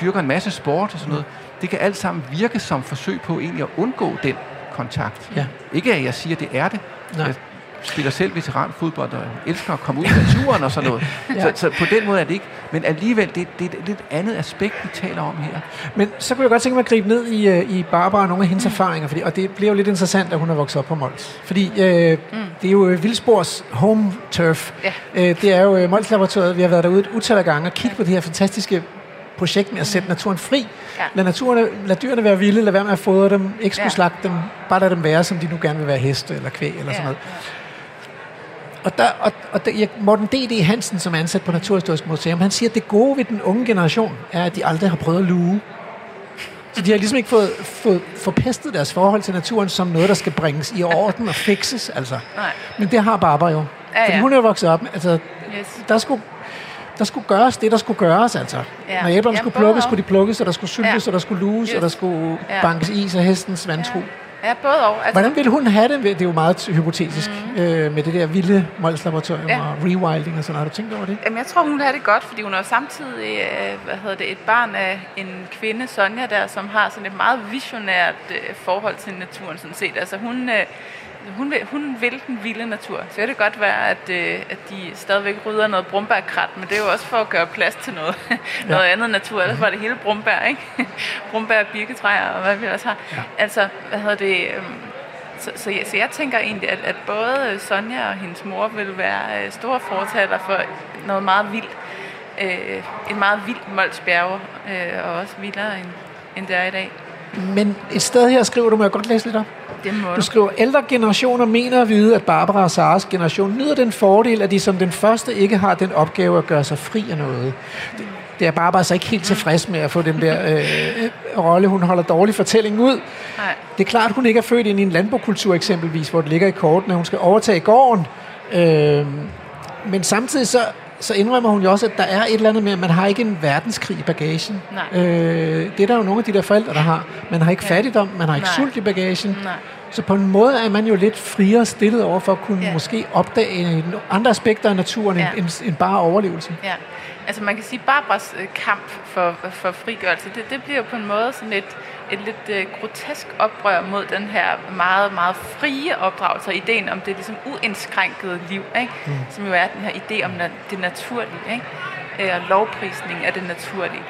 dyrker en masse sport og sådan noget, det kan alt sammen virke som forsøg på egentlig at undgå den kontakt. Ja. Ikke at jeg siger, at det er det. Nej. Jeg spiller selv veteranfodbold og elsker at komme ud i naturen og sådan noget. ja. så, så på den måde er det ikke. Men alligevel, det, det er et lidt andet aspekt, vi taler om her. Men så kunne jeg godt tænke mig at gribe ned i, øh, i Barbara og nogle af hendes mm. erfaringer, fordi, og det bliver jo lidt interessant, at hun er vokset op på Mols. Fordi øh, mm. det er jo øh, Vildsborgs home turf. Ja. Øh, det er jo øh, Mols-laboratoriet. Vi har været derude et utal af gange og kigget ja. på det her fantastiske projekt med at sætte naturen fri. Ja. Lad, naturen, lad dyrene være vilde, lad være med at fodre dem, ikke skulle ja. slagte dem, bare lad dem være, som de nu gerne vil være heste eller kvæg eller ja. sådan noget. Ja. Og, der, og, og der, Morten D.D. Hansen, som er ansat på Naturhistorisk Museum, han siger, at det gode ved den unge generation er, at de aldrig har prøvet at luge. Så de har ligesom ikke fået, fået forpestet deres forhold til naturen som noget, der skal bringes i orden og fikses. Altså. Nej. Men det har Barbara jo. Ja, ja. Fordi hun er jo vokset op. Altså, yes. der, skulle, der skulle gøres det, der skulle gøres. Altså. Ja. Når æblerne skulle plukkes, skulle de plukkes, og der skulle syltes, ja. og der skulle luges, yes. og der skulle ja. bankes is af hestens vantro. Ja. Ja, både og. Altså, Hvordan ville hun have det? Det er jo meget hypotetisk mm. øh, med det der vilde Mols-laboratorium ja. og rewilding og sådan Har du tænkt over det? Jamen, jeg tror, hun har det godt, fordi hun er samtidig øh, hvad hedder det, et barn af en kvinde, Sonja, der, som har sådan et meget visionært øh, forhold til naturen sådan set. Altså hun... Øh, hun vil, hun vil den vilde natur. Så kan det godt være, at, øh, at de stadigvæk rydder noget brumbærkrat, men det er jo også for at gøre plads til noget, ja. noget andet natur. Ellers var det hele brumbær, ikke? brumbær, birketræer og hvad vi også har. Ja. Altså, hvad hedder det... Øh, så, så, jeg, så jeg tænker egentlig, at, at både Sonja og hendes mor vil være øh, store fortaler for noget meget vildt. Øh, en meget vild Molsbjerge, øh, og også vildere end, end det er i dag. Men et sted her skriver du, må jeg godt læse lidt op? Det må du skriver, ældre generationer mener at vide, at Barbara og Saras generation nyder den fordel, at de som den første ikke har den opgave at gøre sig fri af noget. Det er Barbara så ikke helt tilfreds med at få den der øh, rolle. Hun holder dårlig fortælling ud. Nej. Det er klart, hun ikke er født ind i en landbokultur eksempelvis, hvor det ligger i kortene, hun skal overtage gården. Øh, men samtidig så så indrømmer hun jo også, at der er et eller andet med, at man har ikke en verdenskrig i bagagen. Nej. Øh, det er der jo nogle af de der forældre, der har. Man har ikke ja. fattigdom, man har ikke Nej. sult i bagagen. Nej. Så på en måde er man jo lidt friere stillet over for at kunne ja. måske opdage andre aspekter af naturen ja. end, end, bare overlevelse. Ja. Altså man kan sige, Barbaras øh, kamp for, for frigørelse, det, det bliver på en måde sådan et, et lidt uh, grotesk oprør mod den her meget, meget frie opdragelse, og ideen om det ligesom uindskrænkede liv, ikke? Mm. som jo er den her idé om det naturlige, ikke? og lovprisning af det naturlige.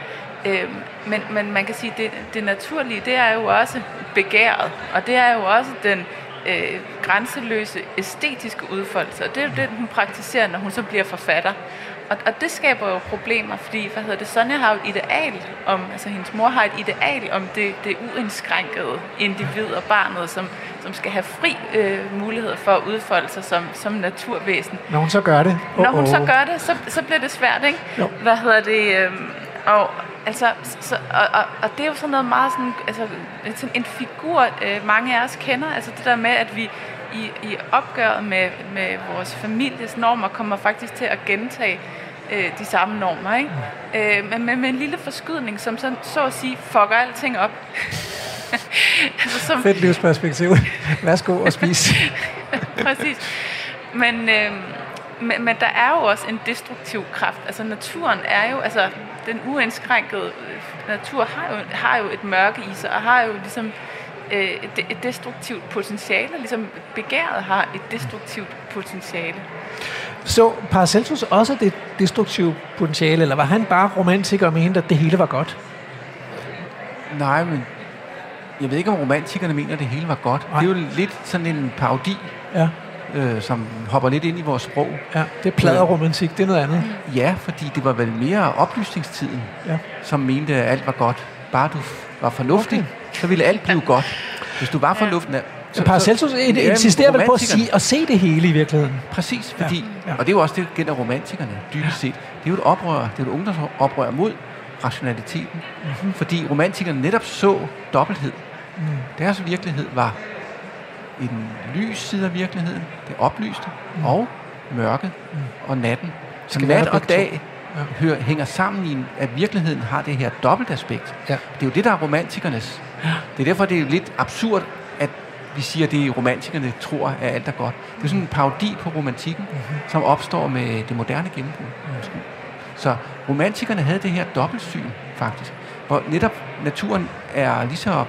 Øh, men, men man kan sige, det, det naturlige, det er jo også begæret, og det er jo også den øh, grænseløse æstetiske udfoldelse, og det er jo det, hun praktiserer, når hun så bliver forfatter. Og, og det skaber jo problemer, fordi, hvad hedder det, Sonja har jo et ideal om, altså hendes mor har et ideal om det, det uindskrænkede individ og barnet, som, som skal have fri øh, mulighed for at udfolde sig som, som naturvæsen. Når hun så gør det. Oh, Når hun oh. så gør det, så, så bliver det svært, ikke? Jo. Hvad hedder det? Øh, og, altså, så, og, og, og det er jo sådan noget meget sådan, altså, sådan en figur, øh, mange af os kender, altså det der med, at vi i, i opgøret med, med vores families normer kommer faktisk til at gentage øh, de samme normer, ikke? Øh, men med, med en lille forskydning, som så, så at sige fucker alting op. altså, som, Fedt livsperspektiv. Værsgo og spise. Præcis. Men, øh, men, men der er jo også en destruktiv kraft. Altså naturen er jo, altså den uindskrænkede øh, natur har jo, har jo et mørke i sig, og har jo ligesom øh, et, et destruktivt potentiale, ligesom begæret har et destruktivt potentiale. Så Paracelsus også det destruktive potentiale, eller var han bare romantiker og mente, at det hele var godt? Nej, men jeg ved ikke, om romantikerne mener, at det hele var godt. Nej. Det er jo lidt sådan en parodi. Ja øh, som hopper lidt ind i vores sprog. Ja, det er pladeromantik, det er noget andet. Ja, fordi det var vel mere oplysningstiden, ja. som mente, at alt var godt. Bare du var fornuftig, okay. så ville alt blive godt. Hvis du var fornuftig... Ja. Så, Paracelsus insisterer vel på at, sige, at se det hele i virkeligheden. Præcis, fordi, ja. Ja. og det er jo også det, gælder romantikerne, dybest set. Det er jo et oprør, det er jo et ungdomsoprør mod rationaliteten. Mm-hmm. Fordi romantikerne netop så dobbelthed. Mm. Deres virkelighed var en lys side af virkeligheden, det oplyste, mm. og mørket mm. og natten. Så nat og dag ja. hører, hænger sammen i, at virkeligheden har det her dobbeltaspekt. Ja. Det er jo det, der er romantikernes. Ja. Det er derfor, det er lidt absurd, at vi siger, at det romantikerne tror, at alt er godt. Det er sådan en parodi på romantikken, mm-hmm. som opstår med det moderne gennembrud. Mm. Så romantikerne havde det her dobbeltsyn, faktisk. Hvor netop naturen er lige så...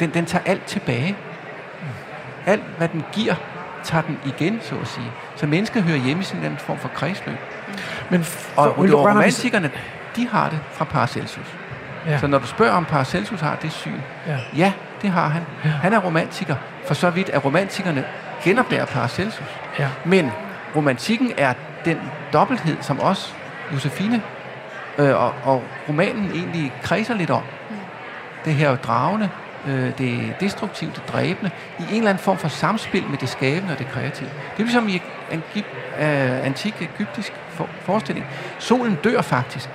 Den, den tager alt tilbage alt, hvad den giver, tager den igen, så at sige. Så mennesket hører hjemme i sådan en form for kredsløb. Men for, og, og romantikerne, de har det fra Paracelsus. Ja. Så når du spørger, om Paracelsus har det syn, ja, ja det har han. Ja. Han er romantiker, for så vidt at romantikerne genopdager Paracelsus. Ja. Men romantikken er den dobbelthed, som også Josefine øh, og, og romanen egentlig kredser lidt om. Mm. Det her dragende, øh, det destruktive, det dræbende, i en eller anden form for samspil med det skabende og det kreative. Det er ligesom i en øh, antik egyptisk for, forestilling. Solen dør faktisk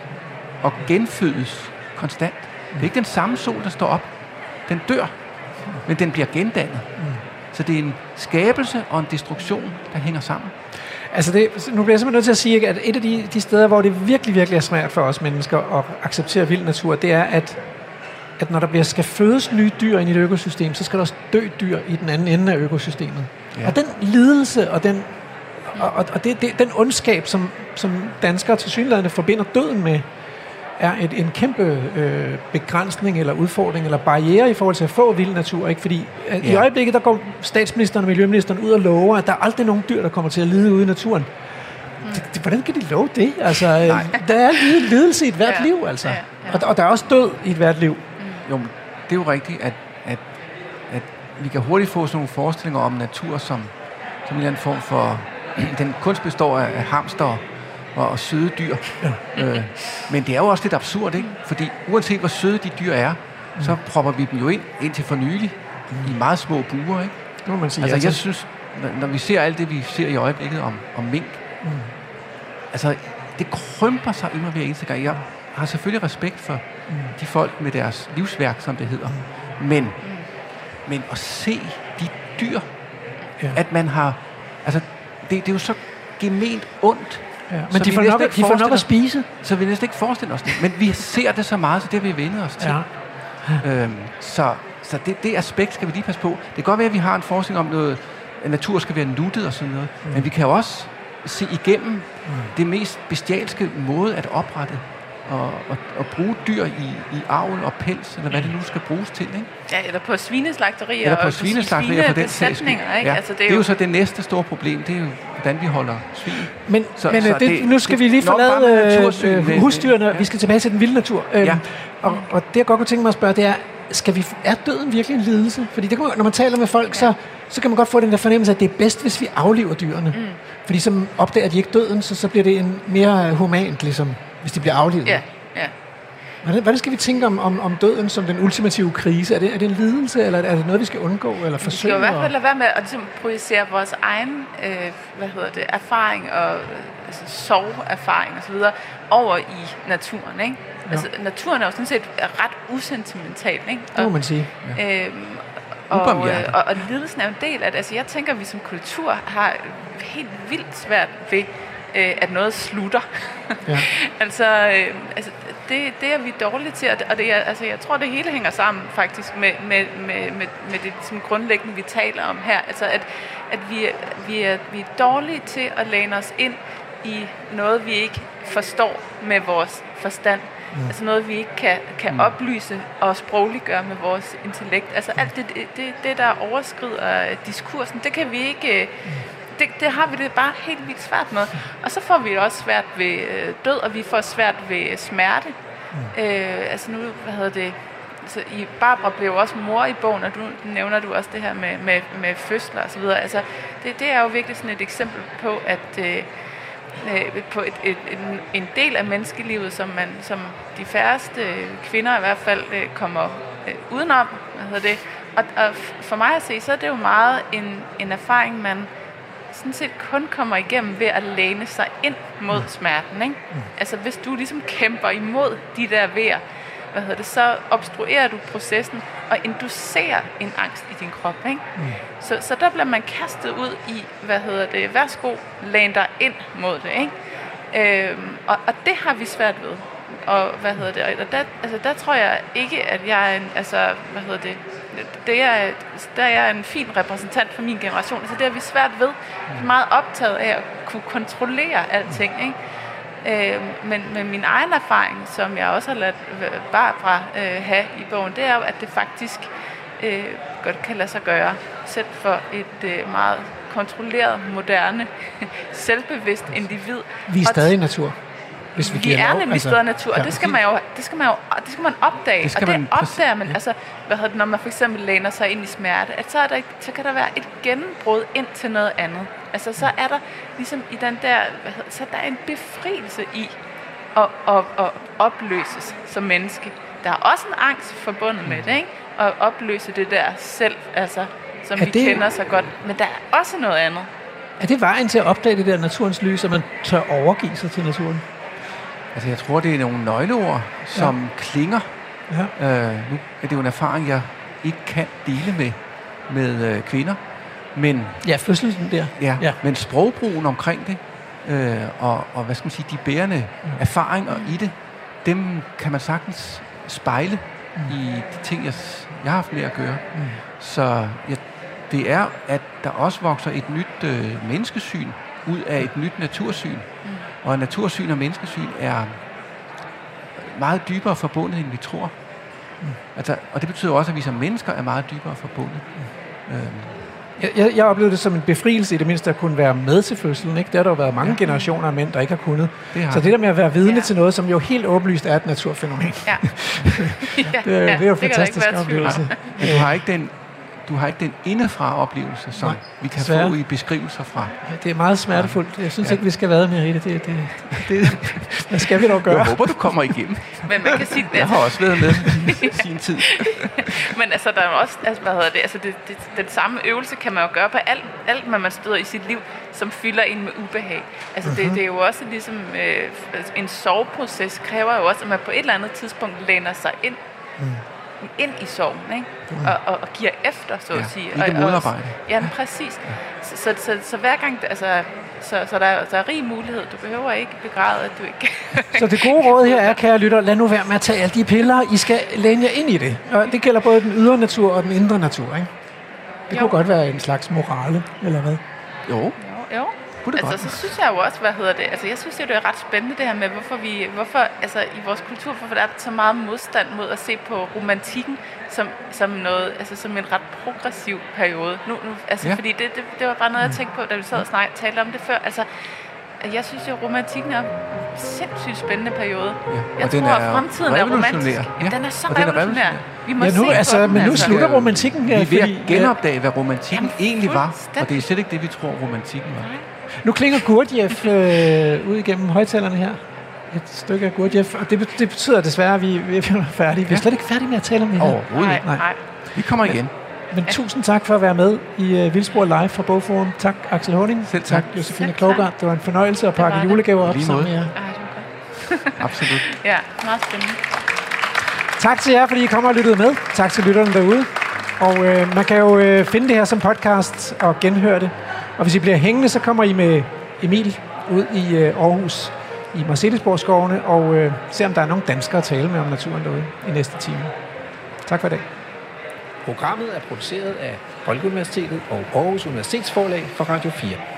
og genfødes konstant. Det er ikke den samme sol, der står op. Den dør, men den bliver gendannet. Så det er en skabelse og en destruktion, der hænger sammen. Altså det, nu bliver jeg simpelthen nødt til at sige, at et af de, de steder, hvor det virkelig, virkelig er svært for os mennesker at acceptere vild natur, det er, at at når der bliver, skal fødes nye dyr ind i et økosystem, så skal der også dø dyr i den anden ende af økosystemet. Ja. Og den lidelse og den, og, og det, det, den ondskab, som, som danskere til synligheden forbinder døden med, er et, en kæmpe øh, begrænsning eller udfordring eller barriere i forhold til at få vild natur. Ikke? Fordi øh, ja. i øjeblikket, der går statsministeren og miljøministeren ud og lover, at der er aldrig nogen dyr, der kommer til at lide ude i naturen. Mm. Det, det, hvordan kan de love det? Altså, øh, der er lidelse i et hvert ja. liv, altså. Ja. Ja. Og, og der er også død i et hvert liv. Jo, det er jo rigtigt, at, at, at vi kan hurtigt få sådan nogle forestillinger om natur som, som en eller anden form for... den kunst består af, af hamster og, og søde dyr. Ja. Øh, men det er jo også lidt absurd, ikke? Fordi uanset hvor søde de dyr er, mm. så propper vi dem jo ind indtil for nylig mm. i meget små buer, ikke? Det må man sige. Altså, jeg synes, når, når vi ser alt det, vi ser i øjeblikket om, om mink, mm. altså, det krymper sig mig hver eneste gang. Jeg har selvfølgelig respekt for mm. de folk med deres livsværk, som det hedder. Mm. Men, men at se de dyr, ja. at man har... Altså, det, det er jo så gement ondt. Ja. Men de får, nok, de får nok at spise. Så vi næsten ikke forestille os det. Men vi ser det så meget, så det har vi vendet os til. Ja. Øhm, så så det, det aspekt skal vi lige passe på. Det kan godt være, at vi har en forskning om noget, at natur skal være nuttet og sådan noget. Mm. Men vi kan også se igennem mm. det mest bestialske måde at oprette og, og, og bruge dyr i, i avl og pels, eller hvad det nu skal bruges til. Ikke? Ja, eller på svineslagterier. Eller på svineslagterier på den sags Ikke? Ja. Altså, det, er det er jo så det næste store problem, det er jo, hvordan vi holder svin. Men, så, men så det, det, nu skal det, vi lige forlade øh, husdyrene, ja. vi skal tilbage til den vilde natur. Øhm, ja. og, og det jeg godt kunne tænke mig at spørge, det er, skal vi, er døden virkelig en lidelse? Fordi det kan man, når man taler med folk, ja. så, så kan man godt få den der fornemmelse, at det er bedst, hvis vi aflever dyrene. Mm. Fordi så opdager de ikke døden, så, så bliver det en mere humant, ligesom, hvis de bliver aflevet. Ja. Ja. Hvordan, hvordan skal vi tænke om, om, om døden som den ultimative krise? Er det, er det en lidelse, eller er det noget, vi skal undgå eller forsøge? Vi skal i hvert fald lade være med at ligesom, projicere vores egen øh, hvad hedder det, erfaring og altså, soverfaring osv. over i naturen. Ikke? Ja. Altså, naturen er jo sådan set ret usentimental. Ikke? Og, det må man sige. Ja. Øhm, og, og, og, og lidelsen er en del af det. Altså, jeg tænker, at vi som kultur har helt vildt svært ved øh, at noget slutter. Ja. altså, øh, altså det, det er vi dårlige til, og det, er, altså, jeg tror, det hele hænger sammen faktisk med, med, med, med, med det som grundlæggende, vi taler om her. Altså, at, at vi, vi, er, vi er dårlige til at læne os ind i noget, vi ikke forstår med vores forstand. Mm. Altså noget, vi ikke kan, kan mm. oplyse og sprogliggøre med vores intellekt. Altså alt det, det, det, der overskrider diskursen, det kan vi ikke... Mm. Det, det har vi det bare helt vildt svært med. Og så får vi også svært ved øh, død, og vi får svært ved smerte. Mm. Øh, altså nu, hvad hedder det... Så i Barbara blev også mor i bogen, og du nævner du også det her med, med, med fødsler og så videre. Altså, det, det er jo virkelig sådan et eksempel på, at, øh, øh, på et, et, en, en del af menneskelivet, som, man, som de færreste kvinder i hvert fald øh, kommer øh, udenom. Hvad hedder det? Og, og for mig at se, så er det jo meget en, en erfaring, man sådan set kun kommer igennem ved at læne sig ind mod smerten. Ikke? Mm. Altså hvis du ligesom kæmper imod de der vejer, hvad hedder det, så obstruerer du processen og inducerer en angst i din krop. Ikke? Mm. Så, så der bliver man kastet ud i, hvad hedder det, værsgo, læn dig ind mod det. Ikke? Øhm, og, og det har vi svært ved. Og hvad hedder det, og der, altså, der tror jeg ikke, at jeg er en, altså, hvad hedder det, det er, der er jeg en fin repræsentant for min generation. Altså det er vi svært ved. Vi er meget optaget af at kunne kontrollere alting. Ikke? Øh, men med min egen erfaring, som jeg også har ladt Barbara øh, have i bogen, det er jo, at det faktisk øh, godt kan lade sig gøre, selv for et øh, meget kontrolleret, moderne, selvbevidst individ. Vi er stadig natur. Hvis vi, vi er nemlig altså, stadig natur, og ja, det skal man jo, det skal man jo, det skal man opdage, det skal og det man, opdager man, ja. altså, hvad hedder det, når man for eksempel læner sig ind i smerte, at så, er der, så kan der være et gennembrud ind til noget andet. Altså, så er der ligesom i den der, hvad hedder, så der er en befrielse i at, at, at opløses som menneske. Der er også en angst forbundet med det, ikke? At opløse det der selv, altså, som er vi det... kender så godt. Men der er også noget andet. Er det vejen til at opdage det der naturens lys, at man tør overgive sig til naturen? Altså, jeg tror, det er nogle nøgleord, som ja. klinger. Ja. Øh, nu er det jo en erfaring, jeg ikke kan dele med, med øh, kvinder. Men, ja, fødslen der. Ja, ja, men sprogbrugen omkring det, øh, og, og hvad skal man sige, de bærende mm. erfaringer i det, dem kan man sagtens spejle mm. i de ting, jeg, jeg har haft med at gøre. Mm. Så ja, det er, at der også vokser et nyt øh, menneskesyn ud af et nyt natursyn. Mm. Og natursyn og menneskesyn er meget dybere forbundet, end vi tror. Mm. Altså, og det betyder også, at vi som mennesker er meget dybere forbundet. Mm. Øhm. Jeg, jeg, jeg oplevede det som en befrielse i det mindste at kunne være med til fødslen. Ikke? Der har der jo været mange ja. generationer af mænd, der ikke har kunnet. Det har så det der med at være vidne ja. til noget, som jo helt åbenlyst er et naturfænomen. Ja. det, er, ja, det er jo en fantastisk oplevelse. Men du har ikke den du har ikke den indefra oplevelse, som Nej, vi kan desværre. få i beskrivelser fra. Ja, det er meget smertefuldt. Jeg synes ja. ikke, vi skal være med i det. det, det, det hvad skal vi dog gøre? Jeg håber, du kommer igennem. Men man kan sige, jeg har også været med i sin tid. Men altså, der er også, altså, hvad hedder det, altså, det, det, den samme øvelse kan man jo gøre på alt, alt, hvad man støder i sit liv, som fylder ind med ubehag. Altså, uh-huh. det, mhm. det er jo også ligesom, øh, en soveproces kræver jo også, at man på et eller andet tidspunkt læner sig ind mm ind i sorgen, ikke? Mm. Og, og, og giver efter, så ja, at sige. Ikke modarbejde. Ja, præcis. Ja. Så, så, så, så hver gang, altså, så, så der, der er rig mulighed. Du behøver ikke begræde, at du ikke... så det gode råd her er, kære lytter, lad nu være med at tage alle de piller. I skal læne jer ind i det. Og det gælder både den ydre natur og den indre natur, ikke? Det jo. kunne godt være en slags morale, eller hvad? Jo. Jo, jo kunne det altså, godt. så synes jeg jo også, hvad hedder det, altså jeg synes jo, det er ret spændende det her med, hvorfor vi, hvorfor, altså i vores kultur, hvorfor der er så meget modstand mod at se på romantikken som, som noget, altså som en ret progressiv periode. Nu, nu altså, ja. fordi det, det, det, var bare noget, jeg tænkte på, da vi sad og snak, talte om det før. Altså, jeg synes jo, romantikken er en sindssygt spændende periode. Ja, jeg tror, at fremtiden er romantisk. Ja, den er så revolutionær. Vi må ja, nu, se altså, men nu altså. slutter romantikken. Vi er ved at genopdage, hvad romantikken Jamen, egentlig var. Og det er slet ikke det, vi tror, romantikken var. Nej. Nu klinger Gurdjieff øh, ud igennem højtalerne her. Et stykke af Gurdjieff. Og det, det betyder desværre, at vi, vi er færdige. Vi er slet ikke færdige med at tale om det her. Overhovedet nej, nej. Vi kommer igen. Men, men tusind tak for at være med i uh, Vildspor Live fra Bogforum. Tak Axel Honing. Selv tak. Josefine Klogart. Det var en fornøjelse at pakke julegaver op sammen med jer. Absolut. ja, meget spændende. Tak til jer, fordi I kommer og lyttede med. Tak til lytterne derude. Og øh, man kan jo øh, finde det her som podcast og genhøre det og hvis I bliver hængende, så kommer I med Emil ud i øh, Aarhus i Marcellesborgskovene og øh, se, om der er nogle danskere at tale med om naturen derude i næste time. Tak for i dag. Programmet er produceret af Folkeuniversitetet og Aarhus Universitetsforlag for Radio 4.